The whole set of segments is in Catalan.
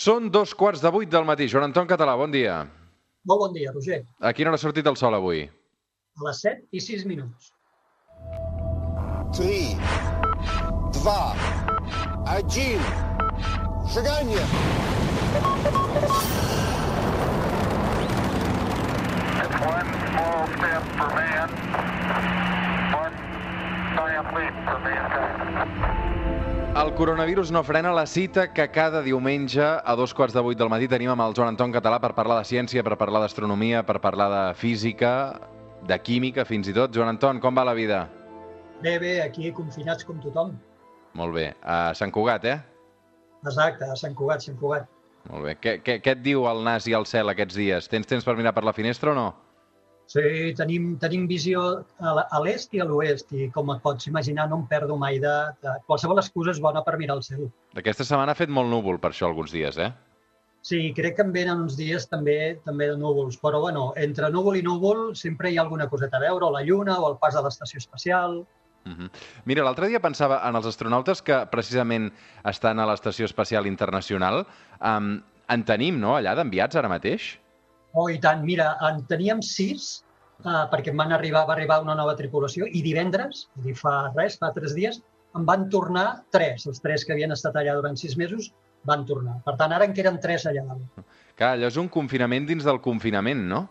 Són dos quarts de vuit del matí. Joan Anton Català, bon dia. Molt bon dia, Roger. A quina hora ha sortit el sol avui? A les 7 i 6 minuts. 3, 2, 1, seganya! One small step for man, one giant leap for mankind. El coronavirus no frena la cita que cada diumenge a dos quarts de vuit del matí tenim amb el Joan Anton Català per parlar de ciència, per parlar d'astronomia, per parlar de física, de química fins i tot. Joan Anton, com va la vida? Bé, bé, aquí confinats com tothom. Molt bé. A Sant Cugat, eh? Exacte, a Sant Cugat, Sant Cugat. Molt bé. Què, què, què et diu el nas i el cel aquests dies? Tens temps per mirar per la finestra o no? Sí, tenim, tenim visió a l'est i a l'oest i com et pots imaginar no em perdo mai de, de... Qualsevol excusa és bona per mirar el cel. Aquesta setmana ha fet molt núvol per això alguns dies, eh? Sí, crec que em venen uns dies també també de núvols, però bueno, entre núvol i núvol sempre hi ha alguna coseta a veure, o la lluna, o el pas de l'estació espacial... Uh -huh. Mira, l'altre dia pensava en els astronautes que precisament estan a l'Estació Espacial Internacional. Um, en tenim, no?, allà d'enviats ara mateix? Oh, i tant. Mira, en teníem sis, uh, perquè van arribar, va arribar una nova tripulació, i divendres, és a dir, fa res, fa tres dies, en van tornar tres. Els tres que havien estat allà durant sis mesos van tornar. Per tant, ara en queden tres allà dalt. Clar, allò és un confinament dins del confinament, no?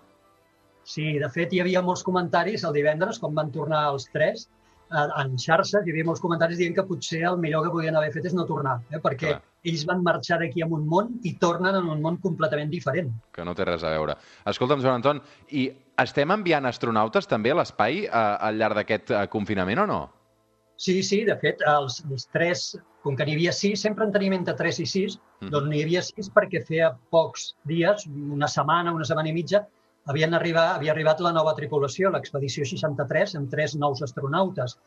Sí, de fet, hi havia molts comentaris el divendres, quan van tornar els tres, eh, en xarxes, hi havia molts comentaris dient que potser el millor que podien haver fet és no tornar, eh? perquè Clar. ells van marxar d'aquí amb un món i tornen en un món completament diferent. Que no té res a veure. Escolta'm, Joan Anton, i estem enviant astronautes també a l'espai eh, al llarg d'aquest eh, confinament o no? Sí, sí, de fet, els, els tres, com que n'hi havia sis, sempre en tenim entre tres i sis, Mhm. doncs n'hi havia sis perquè feia pocs dies, una setmana, una setmana i mitja, havien arribat, havia arribat la nova tripulació, l'expedició 63, amb tres nous astronautes.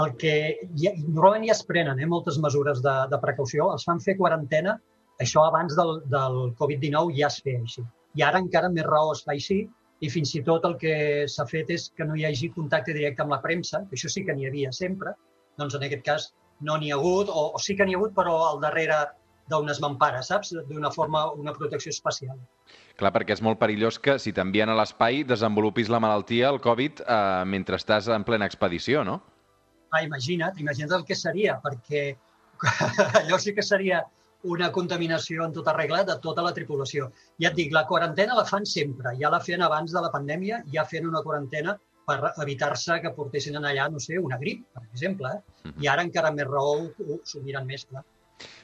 El que ja, normalment ja es prenen eh, moltes mesures de, de precaució, els fan fer quarantena, això abans del, del Covid-19 ja es feia així. I ara encara més raó es fa així, i fins i tot el que s'ha fet és que no hi hagi contacte directe amb la premsa, que això sí que n'hi havia sempre, doncs en aquest cas no n'hi ha hagut, o, o sí que n'hi ha hagut, però al darrere d'unes mampares, saps? D'una forma, una protecció especial. Clar, perquè és molt perillós que si t'envien a l'espai desenvolupis la malaltia, el Covid, eh, mentre estàs en plena expedició, no? Ah, imagina't, imagina't el que seria, perquè allò sí que seria una contaminació en tota regla de tota la tripulació. Ja et dic, la quarantena la fan sempre, ja la feien abans de la pandèmia, ja feien una quarantena per evitar-se que portessin allà, no sé, una grip, per exemple, eh? Mhm. i ara encara més raó ho- ho- s'ho miren més, clar.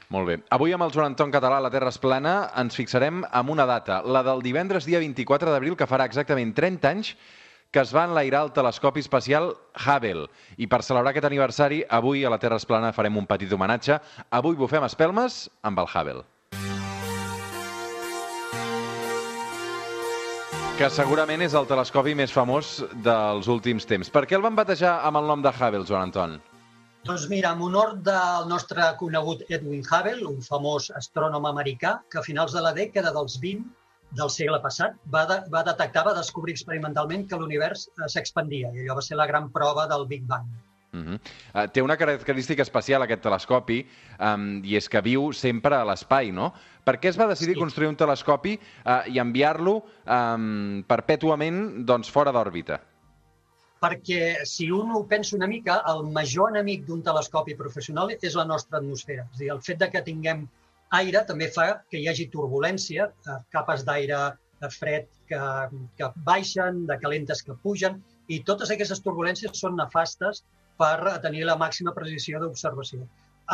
Molt bé. Avui amb el Joan Anton Català a la Terra es plana ens fixarem en una data, la del divendres dia 24 d'abril, que farà exactament 30 anys que es va enlairar el telescopi espacial Hubble. I per celebrar aquest aniversari, avui a la Terra es plana farem un petit homenatge. Avui bufem espelmes amb el Hubble. que segurament és el telescopi més famós dels últims temps. Per què el van batejar amb el nom de Hubble, Joan Anton? Doncs mira, en honor del nostre conegut Edwin Hubble, un famós astrònom americà, que a finals de la dècada dels 20 del segle passat va, de, va detectar, va descobrir experimentalment que l'univers eh, s'expandia, i allò va ser la gran prova del Big Bang. Uh -huh. uh, té una característica especial aquest telescopi um, i és que viu sempre a l'espai, no? Per què es va decidir Sí. construir un telescopi uh, i enviar-lo um, perpètuament doncs, fora d'òrbita? Perquè, si un ho pensa una mica, el major enemic d'un telescopi professional és la nostra atmosfera. És a dir, el fet de que tinguem aire també fa que hi hagi turbulència, eh, capes d'aire eh, fred que, que baixen, de calentes que pugen, i totes aquestes turbulències són nefastes per tenir la màxima precisió d'observació.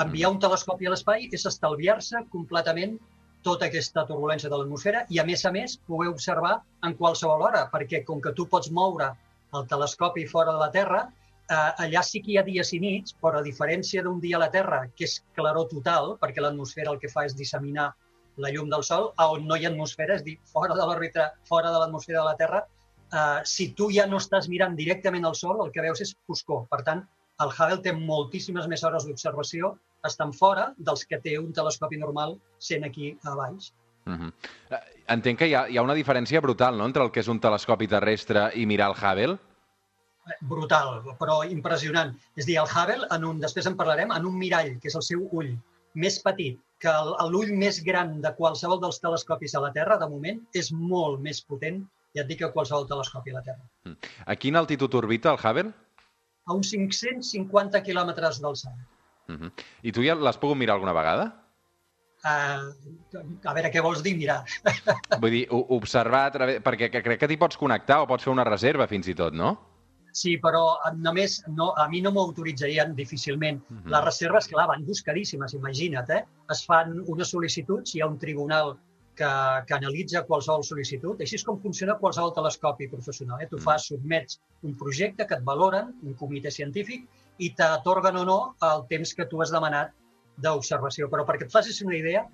Enviar un telescopi a l'espai és estalviar-se completament tota aquesta turbulència de l'atmosfera i, a més a més, poder observar en qualsevol hora, perquè com que tu pots moure el telescopi fora de la Terra, eh, allà sí que hi ha dies i nits, però a diferència d'un dia a la Terra, que és claror total, perquè l'atmosfera el que fa és disseminar la llum del Sol, on no hi ha atmosfera, és dir, fora de l'òrbita, fora de l'atmosfera de la Terra, eh, si tu ja no estàs mirant directament al Sol, el que veus és foscor. Per tant, el Hubble té moltíssimes més hores d'observació estan fora dels que té un telescopi normal sent aquí a baix. Uh -huh. uh, entenc que hi ha, hi ha una diferència brutal no? entre el que és un telescopi terrestre i mirar el Hubble. Eh, Brutal, però impressionant. És dir, el Hubble, en un, després en parlarem, en un mirall, que és el seu ull. més petit que l'ull més gran de qualsevol dels telescopis a la Terra, de moment, és molt més potent, ja et dic, que qualsevol telescopi a la Terra. A quina altitud orbita el Hubble? A uns 550 quilòmetres d'alçada. Uh -huh. I tu ja l'has pogut mirar alguna vegada? Uh, a veure, què vols dir? Mirar. Vull dir, observar a través... Perquè que- crec que t'hi pots connectar o pots fer una reserva fins i tot, no? Sí, però només no, a mi no m'ho autoritzarien difícilment. Mhm. Les reserves, clar, van buscadíssimes, imagina't, eh? Es fan unes sol·licituds, hi ha un tribunal que, que analitza qualsevol sol·licitud. Així és com funciona qualsevol telescopi professional. Eh? Tu Mm. fas, sotmets un projecte que et valoren, un comitè científic, i t'atorguen o no el temps que tu has demanat d'observació. Però perquè et facis una idea,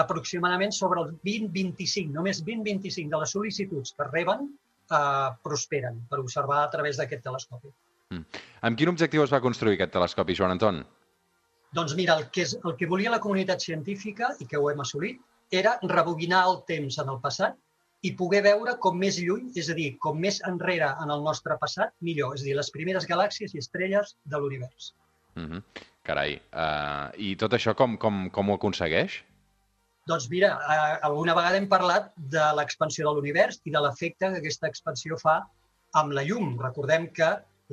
aproximadament sobre el 20-25, només 20-25 de les sol·licituds que reben eh, prosperen per observar a través d'aquest telescopi. Amb quin objectiu es va construir aquest telescopi, Joan Anton? Doncs mira, el que, és, el que volia la comunitat científica, i que ho hem assolit, era rebobinar el temps en el passat i poder veure com més lluny, és a dir, com més enrere en el nostre passat, millor. És a dir, les primeres galàxies i estrelles de l'univers. Uh -huh. Carai. Uh, I tot això com, com, com ho aconsegueix? Doncs mira, eh, alguna vegada hem parlat de l'expansió de l'univers i de l'efecte que aquesta expansió fa amb la llum. Recordem que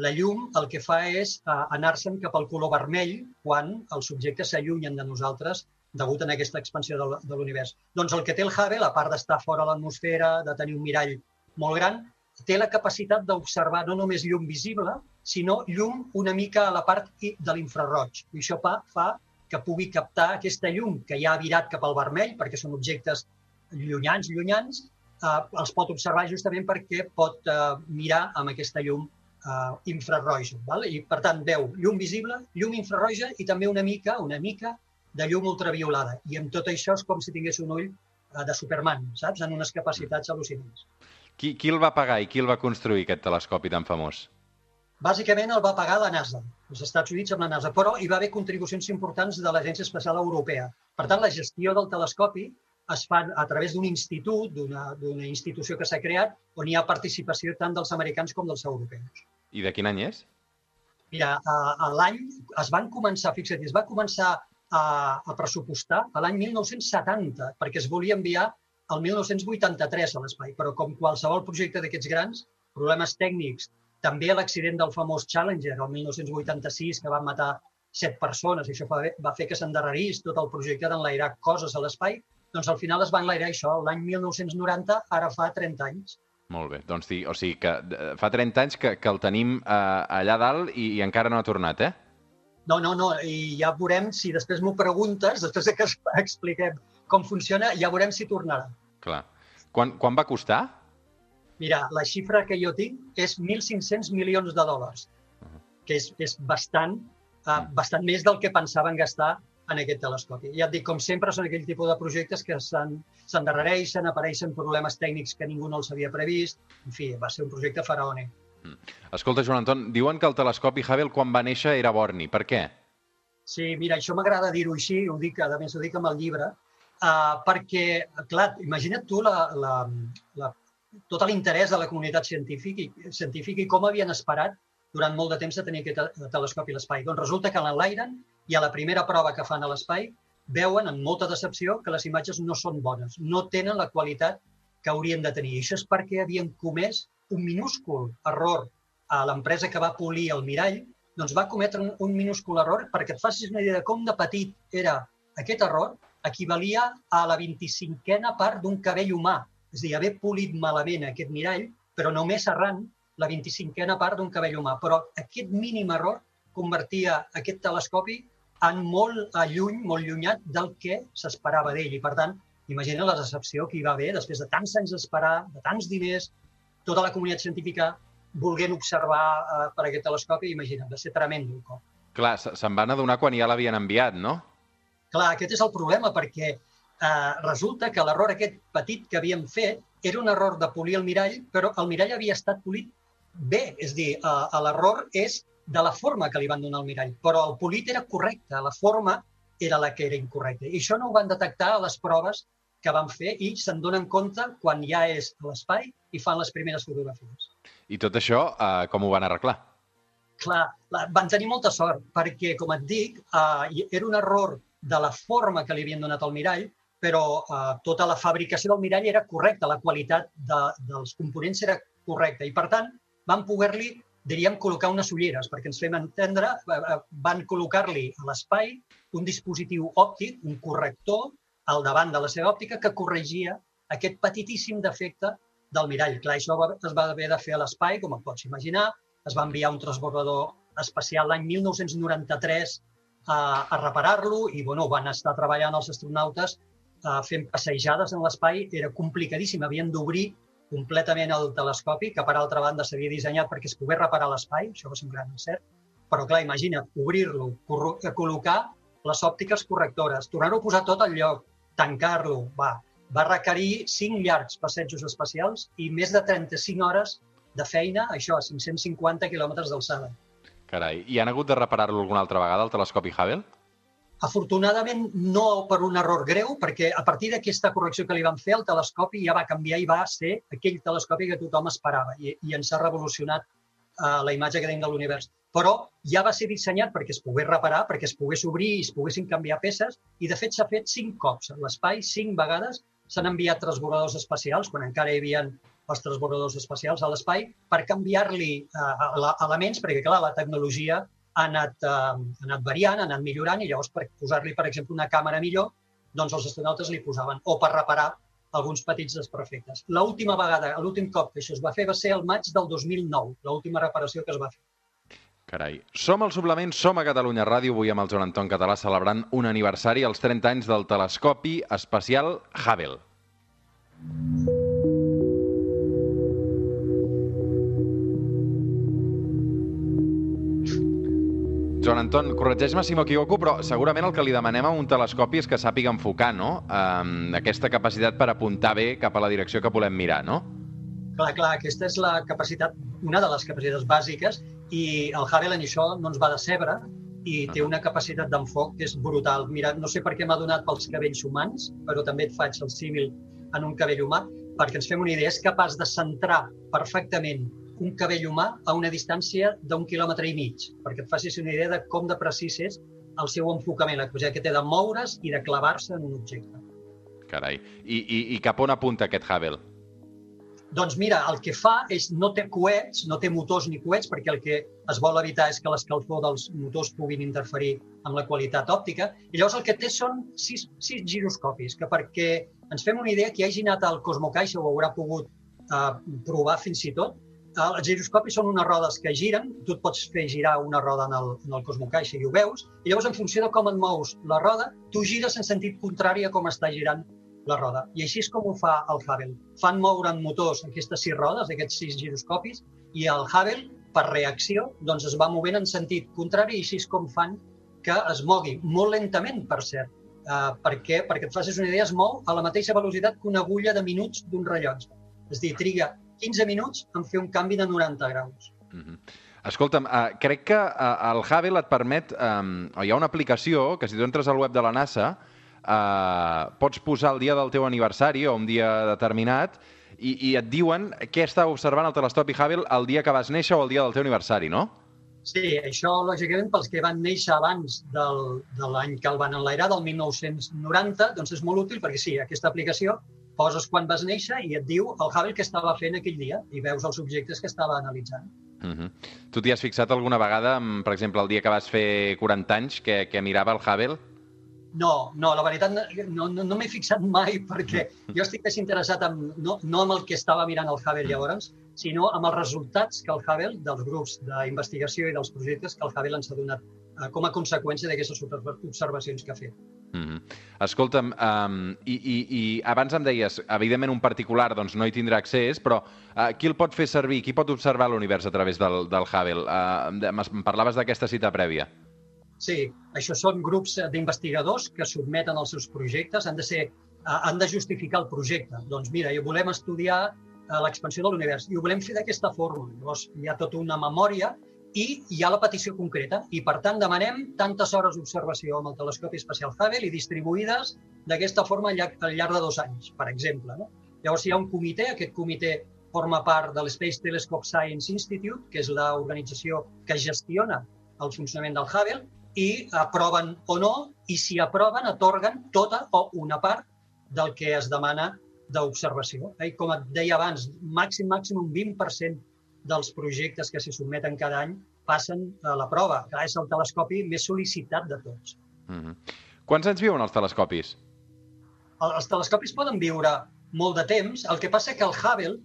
la llum el que fa és eh, anar-se'n cap al color vermell quan els objectes s'allunyen de nosaltres degut a aquesta expansió de l'univers. Doncs el que té el Hubble, a part d'estar fora de l'atmosfera, de tenir un mirall molt gran, té la capacitat d'observar no només llum visible, sinó llum una mica a la part de l'infraroig. I això fa, fa que pugui captar aquesta llum que ja ha virat cap al vermell, perquè són objectes llunyans, llunyans, eh, els pot observar justament perquè pot eh, mirar amb aquesta llum eh, infraroja. Val? I, per tant, veu llum visible, llum infraroja i també una mica, una mica de llum ultraviolada. I amb tot això és com si tingués un ull eh, de Superman, saps? En unes capacitats al·lucinants. Qui, qui el va pagar i qui el va construir, aquest telescopi tan famós? Bàsicament el va pagar la NASA, els Estats Units amb la NASA, però hi va haver contribucions importants de l'Agència Espacial Europea. Per tant, la gestió del telescopi es fa a través d'un institut, d'una institució que s'ha creat, on hi ha participació tant dels americans com dels europeus. I de quin any és? Mira, l'any es van començar, fixa't, es va començar a, a pressupostar l'any 1970, perquè es volia enviar el 1983 a l'espai, però com qualsevol projecte d'aquests grans, problemes tècnics, també l'accident del famós Challenger, el 1986, que van matar set persones, i això va, fer que s'endarrerís tot el projecte d'enlairar coses a l'espai, doncs al final es va enlairar això l'any 1990, ara fa 30 anys. Molt bé. Doncs o sigui que eh, fa 30 anys que, que el tenim eh, allà dalt i, i encara no ha tornat, eh? No, no, no, i ja veurem si després m'ho preguntes, després de que expliquem com funciona, ja veurem si tornarà. Clar. Quan, quan va costar? Mira, la xifra que jo tinc és 1.500 milions de dòlars, que és, és bastant, uh, bastant més del que pensaven gastar en aquest telescopi. Ja et dic, com sempre, són aquell tipus de projectes que s'en- s'endarrereixen, apareixen problemes tècnics que ningú no els havia previst. En fi, va ser un projecte faraònic. Escolta, Joan Anton, diuen que el telescopi Hubble quan va néixer era borni. Per què? Sí, mira, això m'agrada dir-ho així, ho dic, a més ho dic amb el llibre, uh, perquè, clar, imagina't tu la, la, la, tot l'interès de la comunitat científica i, científica i com havien esperat durant molt de temps de tenir aquest te- telescopi a l'espai. Doncs resulta que l'enlairen i a la primera prova que fan a l'espai veuen amb molta decepció que les imatges no són bones, no tenen la qualitat que haurien de tenir. I això és perquè havien comès un minúscul error a l'empresa que va polir el mirall, doncs va cometre un, un minúscul error perquè et facis una idea de com de petit era aquest error, equivalia a la 25a part d'un cabell humà. És a dir, haver polit malament aquest mirall, però només arran la 25a part d'un cabell humà. Però aquest mínim error convertia aquest telescopi en molt a lluny, molt llunyat del que s'esperava d'ell. I, per tant, imagina la decepció que hi va haver després de tants anys d'esperar, de tants diners, tota la comunitat científica volent observar eh, per aquest telescopi, imagina't, va ser tremendo cop. Clar, se- se'n van adonar quan ja l'havien enviat, no? Clar, aquest és el problema, perquè eh, resulta que l'error aquest petit que havíem fet era un error de polir el mirall, però el mirall havia estat polit bé, és a dir, eh, l'error és de la forma que li van donar al mirall, però el polit era correcte, la forma era la que era incorrecta. I això no ho van detectar a les proves que van fer i se'n donen compte quan ja és a l'espai i fan les primeres fotografies. I tot això, eh, com ho van arreglar? Clar, la, van tenir molta sort, perquè, com et dic, eh, era un error de la forma que li havien donat al mirall, però eh, tota la fabricació del mirall era correcta, la qualitat de, dels components era correcta i, per tant, van poder-li, diríem, col·locar unes ulleres, perquè ens fem entendre, eh, eh, van col·locar-li a l'espai un dispositiu òptic, un corrector, al davant de la seva òptica que corregia aquest petitíssim defecte del mirall. Clar, això es va haver de fer a l'espai, com et pots imaginar, es va enviar un transbordador espacial l'any 1993 a, a reparar-lo i bueno, van estar treballant els astronautes uh, fent passejades en l'espai. Era complicadíssim, havien d'obrir completament el telescopi, que per altra banda s'havia dissenyat perquè es pogués reparar l'espai, això va ser un gran encert. Però clar, imagina't, obrir-lo, col·locar les òptiques correctores, tornar-ho a posar tot al lloc, tancar-lo, va, va requerir cinc llargs passejos espacials i més de 35 hores de feina, això, a 550 quilòmetres d'alçada. Carai, i han hagut de reparar-lo alguna altra vegada, el telescopi Hubble? Afortunadament, no per un error greu, perquè a partir d'aquesta correcció que li van fer, el telescopi ja va canviar i va ser aquell telescopi que tothom esperava i, i ens ha revolucionat uh, la imatge que tenim de l'univers. Però ja va ser dissenyat perquè es pogués reparar, perquè es pogués obrir i es poguessin canviar peces, i de fet s'ha fet cinc cops. A l'espai, cinc vegades, s'han enviat transbordadors espacials, quan encara hi havia els transbordadors espacials a l'espai per canviar-li eh, elements, perquè, clar, la tecnologia ha anat, eh, ha anat variant, ha anat millorant, i llavors per posar-li, per exemple, una càmera millor, doncs els astronautes li posaven, o per reparar alguns petits desperfectes. L'última vegada, l'últim cop que això es va fer va ser el maig del 2009, l'última reparació que es va fer. Carai. Som al Suplement, som a Catalunya Ràdio, avui amb el Joan Anton Català celebrant un aniversari, els 30 anys del telescopi espacial Hubble. Joan Anton, corregeix-me si m'equivoco, però segurament el que li demanem a un telescopi és que sàpiga enfocar, no? Um, aquesta capacitat per apuntar bé cap a la direcció que volem mirar, no? Clar, clar, aquesta és la capacitat, una de les capacitats bàsiques, i el Hubble en això no ens va decebre i té una capacitat d'enfoc que és brutal. Mira, no sé per què m'ha donat pels cabells humans, però també et faig el símil en un cabell humà, perquè ens fem una idea, és capaç de centrar perfectament un cabell humà a una distància d'un quilòmetre i mig, perquè et facis una idea de com de precís és el seu enfocament, la capacitat que té de moure's i de clavar-se en un objecte. Carai. I, i, I cap on apunta aquest Hubble? Doncs mira, el que fa és no té coets, no té motors ni coets, perquè el que es vol evitar és que l'escalfor dels motors puguin interferir amb la qualitat òptica. I llavors el que té són sis, sis giroscopis, que perquè ens fem una idea, que hagi anat al Cosmocaixa ho haurà pogut eh, provar fins i tot, els giroscopis són unes rodes que giren, tu et pots fer girar una roda en el, en el Cosmocaixa i ho veus, i llavors en funció de com et mous la roda, tu gires en sentit contrari a com està girant la roda. I així és com ho fa el Hubble. Fan moure en motors aquestes sis rodes, aquests sis giroscopis, i el Hubble, per reacció, doncs es va movent en sentit contrari i així és com fan que es mogui, molt lentament, per cert. Uh, perquè, perquè et facis una idea, es mou a la mateixa velocitat que una agulla de minuts d'un rellotge. És a dir, triga 15 minuts en fer un canvi de 90 graus. Mm -hmm. Escolta'm, uh, crec que uh, el Hubble et permet... Um, o hi ha una aplicació que si tu entres al web de la NASA uh, pots posar el dia del teu aniversari o un dia determinat i, i et diuen què està observant el telescopi Hubble el dia que vas néixer o el dia del teu aniversari, no? Sí, això, lògicament, pels que van néixer abans del, de l'any que el van enlairar, del 1990, doncs és molt útil perquè sí, aquesta aplicació poses quan vas néixer i et diu el Hubble que estava fent aquell dia i veus els objectes que estava analitzant. Uh -huh. Tu t'hi has fixat alguna vegada, per exemple, el dia que vas fer 40 anys, que, que mirava el Hubble? No, no, la veritat no, no, no m'he fixat mai perquè jo estic més interessat en, no, no amb el que estava mirant el Hubble llavors, sinó amb els resultats que el Hubble, dels grups d'investigació i dels projectes que el Hubble ens ha donat eh, com a conseqüència d'aquestes observacions que ha fet. Mm -hmm. Escolta'm, um, i, i, i abans em deies, evidentment un particular doncs, no hi tindrà accés, però uh, qui el pot fer servir? Qui pot observar l'univers a través del, del Hubble? Uh, em parlaves d'aquesta cita prèvia. Sí, això són grups d'investigadors que sotmeten els seus projectes, han de ser uh, han de justificar el projecte. Doncs mira, volem estudiar uh, l'expansió de l'univers i ho volem fer d'aquesta forma. Llavors, hi ha tota una memòria i hi ha la petició concreta i, per tant, demanem tantes hores d'observació amb el telescopi espacial Hubble i distribuïdes d'aquesta forma al llarg, al llarg de dos anys, per exemple. No? Llavors hi ha un comitè, aquest comitè forma part de l'Space Telescope Science Institute, que és l'organització que gestiona el funcionament del Hubble, i aproven o no i si aproven, atorguen tota o una part del que es demana d'observació. Eh? Com et deia abans, màxim, màxim un 20% dels projectes que s'hi sotmeten cada any passen a la prova. Clar, és el telescopi més sol·licitat de tots. Mm -hmm. Quants anys viuen els telescopis? El, els telescopis poden viure molt de temps, el que passa que el Hubble,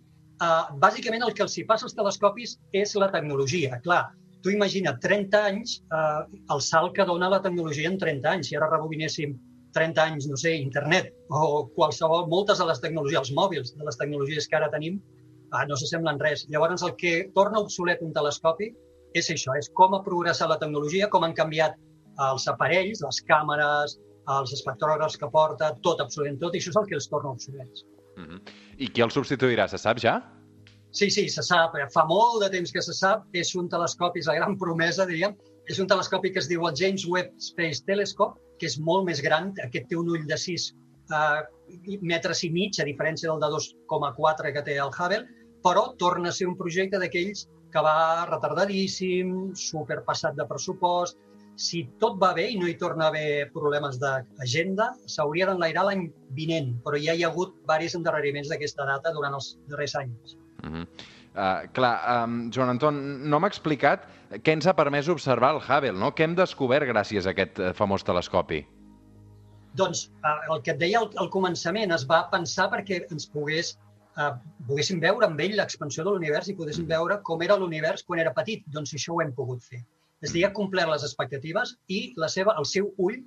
eh, bàsicament el que els hi passa als telescopis és la tecnologia. Clar, tu imagina't 30 anys, eh, el salt que dona la tecnologia en 30 anys. Si ara rebobinéssim 30 anys, no sé, internet o qualsevol, moltes de les tecnologies, els mòbils de les tecnologies que ara tenim, ah, no s'assemblen res. Llavors, el que torna obsolet un telescopi és això, és com ha progressat la tecnologia, com han canviat els aparells, les càmeres, els espectrògrafs que porta, tot, absolutament tot, i això és el que els torna obsolets. Mm -hmm. I qui el substituirà, se sap ja? Sí, sí, se sap. Fa molt de temps que se sap. És un telescopi, és la gran promesa, diríem. És un telescopi que es diu el James Webb Space Telescope, que és molt més gran. Aquest té un ull de 6 uh, metres i mig, a diferència del de 2,4 que té el Hubble, però torna a ser un projecte d'aquells que va retardadíssim, superpassat de pressupost, si tot va bé i no hi torna a haver problemes d'agenda, s'hauria d'enlairar l'any vinent, però ja hi ha hagut diversos endarreriments d'aquesta data durant els darrers anys. Mm -hmm. uh, clar, um, Joan Anton, no m'ha explicat què ens ha permès observar el Hubble, no? Què hem descobert gràcies a aquest uh, famós telescopi? Doncs uh, el que et deia al, al començament es va pensar perquè ens pogués uh, poguéssim veure amb ell l'expansió de l'univers i poguéssim veure com era l'univers quan era petit. Doncs això ho hem pogut fer. És a dir, ha complert les expectatives i la seva, el seu ull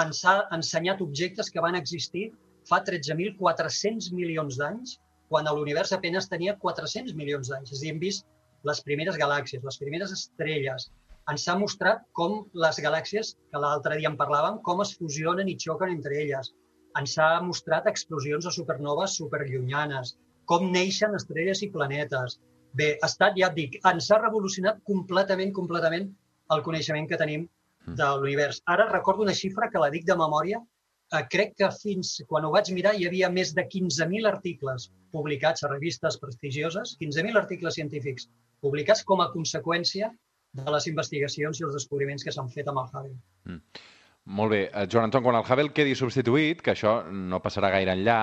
ens ha ensenyat objectes que van existir fa 13.400 milions d'anys, quan l'univers apenas tenia 400 milions d'anys. És a dir, hem vist les primeres galàxies, les primeres estrelles. Ens ha mostrat com les galàxies, que l'altre dia en parlàvem, com es fusionen i xoquen entre elles. Ens ha mostrat explosions de supernoves superllunyanes, com neixen estrelles i planetes. Bé, ha estat, ja et dic, ens ha revolucionat completament, completament el coneixement que tenim mm. de l'univers. Ara recordo una xifra que la dic de memòria, eh, crec que fins quan ho vaig mirar hi havia més de 15.000 articles publicats a revistes prestigioses, 15.000 articles científics publicats com a conseqüència de les investigacions i els descobriments que s'han fet amb el Hubble. Mm. Molt bé. Eh, Joan Anton, quan el Hubble quedi substituït, que això no passarà gaire enllà,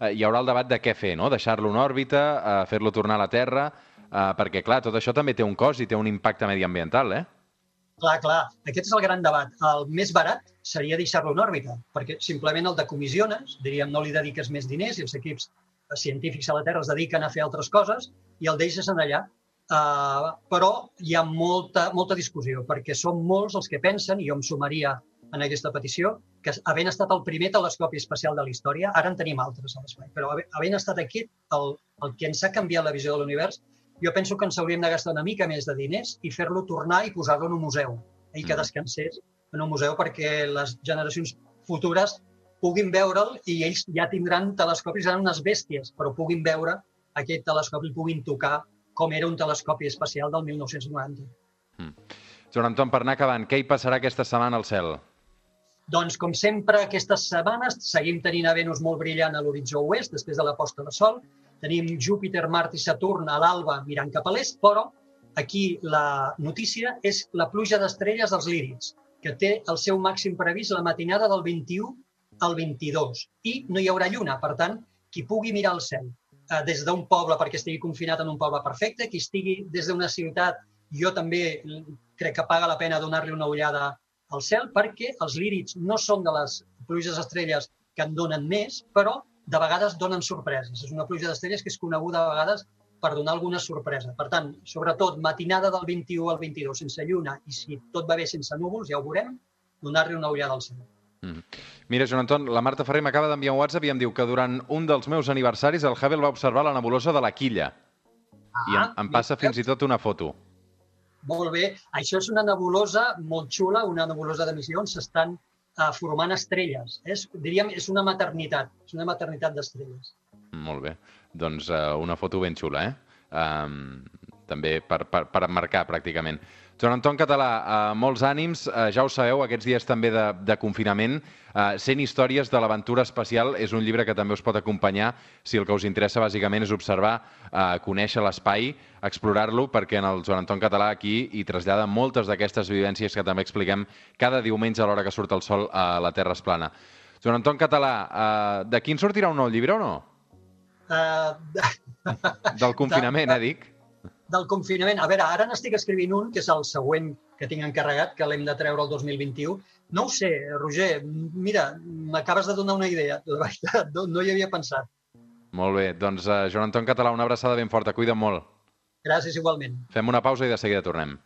eh, hi haurà el debat de què fer, no? Deixar-lo en òrbita, eh, fer-lo tornar a la Terra, perquè, clar, tot això també té un cost i té un impacte mediambiental, eh? Clar, clar. Aquest és el gran debat. El més barat seria deixar-lo en òrbita, perquè simplement el decomissiones, diríem, no li dediques més diners i els equips científics a la Terra es dediquen a fer altres coses i el deixes en allà. Uh, però hi ha molta, molta discussió, perquè són molts els que pensen, i jo em sumaria en aquesta petició, que havent estat el primer telescopi espacial de la història, ara en tenim altres a l'espai, però havent estat aquest el, el que ens ha canviat la visió de l'univers, jo penso que ens hauríem de gastar una mica més de diners i fer-lo tornar i posar-lo en un museu i que mm. descansés en un museu perquè les generacions futures puguin veure'l i ells ja tindran telescopis, seran unes bèsties, però puguin veure aquest telescopi puguin tocar com era un telescopi espacial del 1990. Mm. Joan Anton, per anar acabant, què hi passarà aquesta setmana al cel? Doncs, com sempre, aquestes setmanes seguim tenint a Venus molt brillant a l'horitzó oest, després de la posta de sol, Tenim Júpiter, Mart i Saturn a l'alba mirant cap a l'est, però aquí la notícia és la pluja d'estrelles als lírids, que té el seu màxim previst la matinada del 21 al 22. I no hi haurà lluna, per tant, qui pugui mirar el cel eh, des d'un poble perquè estigui confinat en un poble perfecte, qui estigui des d'una ciutat, jo també crec que paga la pena donar-li una ullada al cel perquè els lírids no són de les pluges estrelles que en donen més, però de vegades donen sorpreses. És una pluja d'estrelles que és coneguda a vegades per donar alguna sorpresa. Per tant, sobretot, matinada del 21 al 22 sense lluna i si tot va bé sense núvols, ja ho veurem, donar-li una ullada al cel. Mm. Mira, Joan Anton, la Marta Ferrer m'acaba d'enviar un WhatsApp i em diu que durant un dels meus aniversaris el Hubble va observar la nebulosa de la Quilla. Ah, I em, em passa fins i tot una foto. Molt bé. Això és una nebulosa molt xula, una nebulosa d'emissions. S'estan uh, formant estrelles. És, diríem, és una maternitat, és una maternitat d'estrelles. Molt bé. Doncs uh, una foto ben xula, eh? Um, també per, per, per marcar pràcticament. Joan Anton Català, eh, molts ànims, eh, ja ho sabeu, aquests dies també de, de confinament, eh, 100 històries de l'aventura espacial és un llibre que també us pot acompanyar si el que us interessa bàsicament és observar, eh, conèixer l'espai, explorar-lo, perquè en el Joan Anton Català aquí hi trasllada moltes d'aquestes vivències que també expliquem cada diumenge a l'hora que surt el sol a la Terra es plana. Joan Anton Català, eh, de quin sortirà un nou llibre o no? Uh, Del confinament, eh, dic? Del confinament. A veure, ara n'estic escrivint un, que és el següent que tinc encarregat, que l'hem de treure el 2021. No ho sé, Roger, mira, m'acabes de donar una idea, de veritat, no, no hi havia pensat. Molt bé, doncs eh, Joan Anton Català, una abraçada ben forta, cuida't molt. Gràcies igualment. Fem una pausa i de seguida tornem.